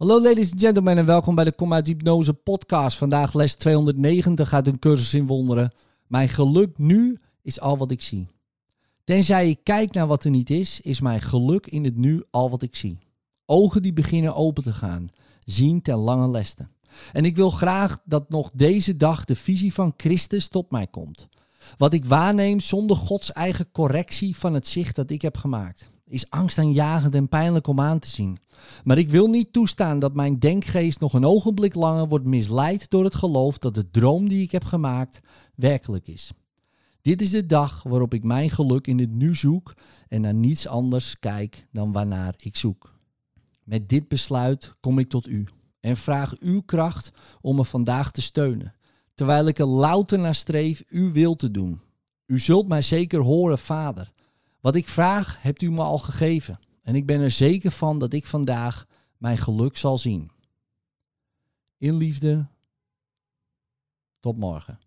Hallo ladies and gentlemen en welkom bij de Kom uit Hypnose podcast. Vandaag les 290 uit een cursus in wonderen. Mijn geluk nu is al wat ik zie. Tenzij ik kijk naar wat er niet is, is mijn geluk in het nu al wat ik zie. Ogen die beginnen open te gaan, zien ten lange leste. En ik wil graag dat nog deze dag de visie van Christus tot mij komt. Wat ik waarneem zonder Gods eigen correctie van het zicht dat ik heb gemaakt is angstaanjagend en pijnlijk om aan te zien. Maar ik wil niet toestaan dat mijn denkgeest nog een ogenblik langer wordt misleid door het geloof dat de droom die ik heb gemaakt werkelijk is. Dit is de dag waarop ik mijn geluk in het nu zoek en naar niets anders kijk dan waarnaar ik zoek. Met dit besluit kom ik tot u en vraag uw kracht om me vandaag te steunen, terwijl ik er louter naar streef uw wil te doen. U zult mij zeker horen, Vader. Wat ik vraag, hebt u me al gegeven. En ik ben er zeker van dat ik vandaag mijn geluk zal zien. In liefde. Tot morgen.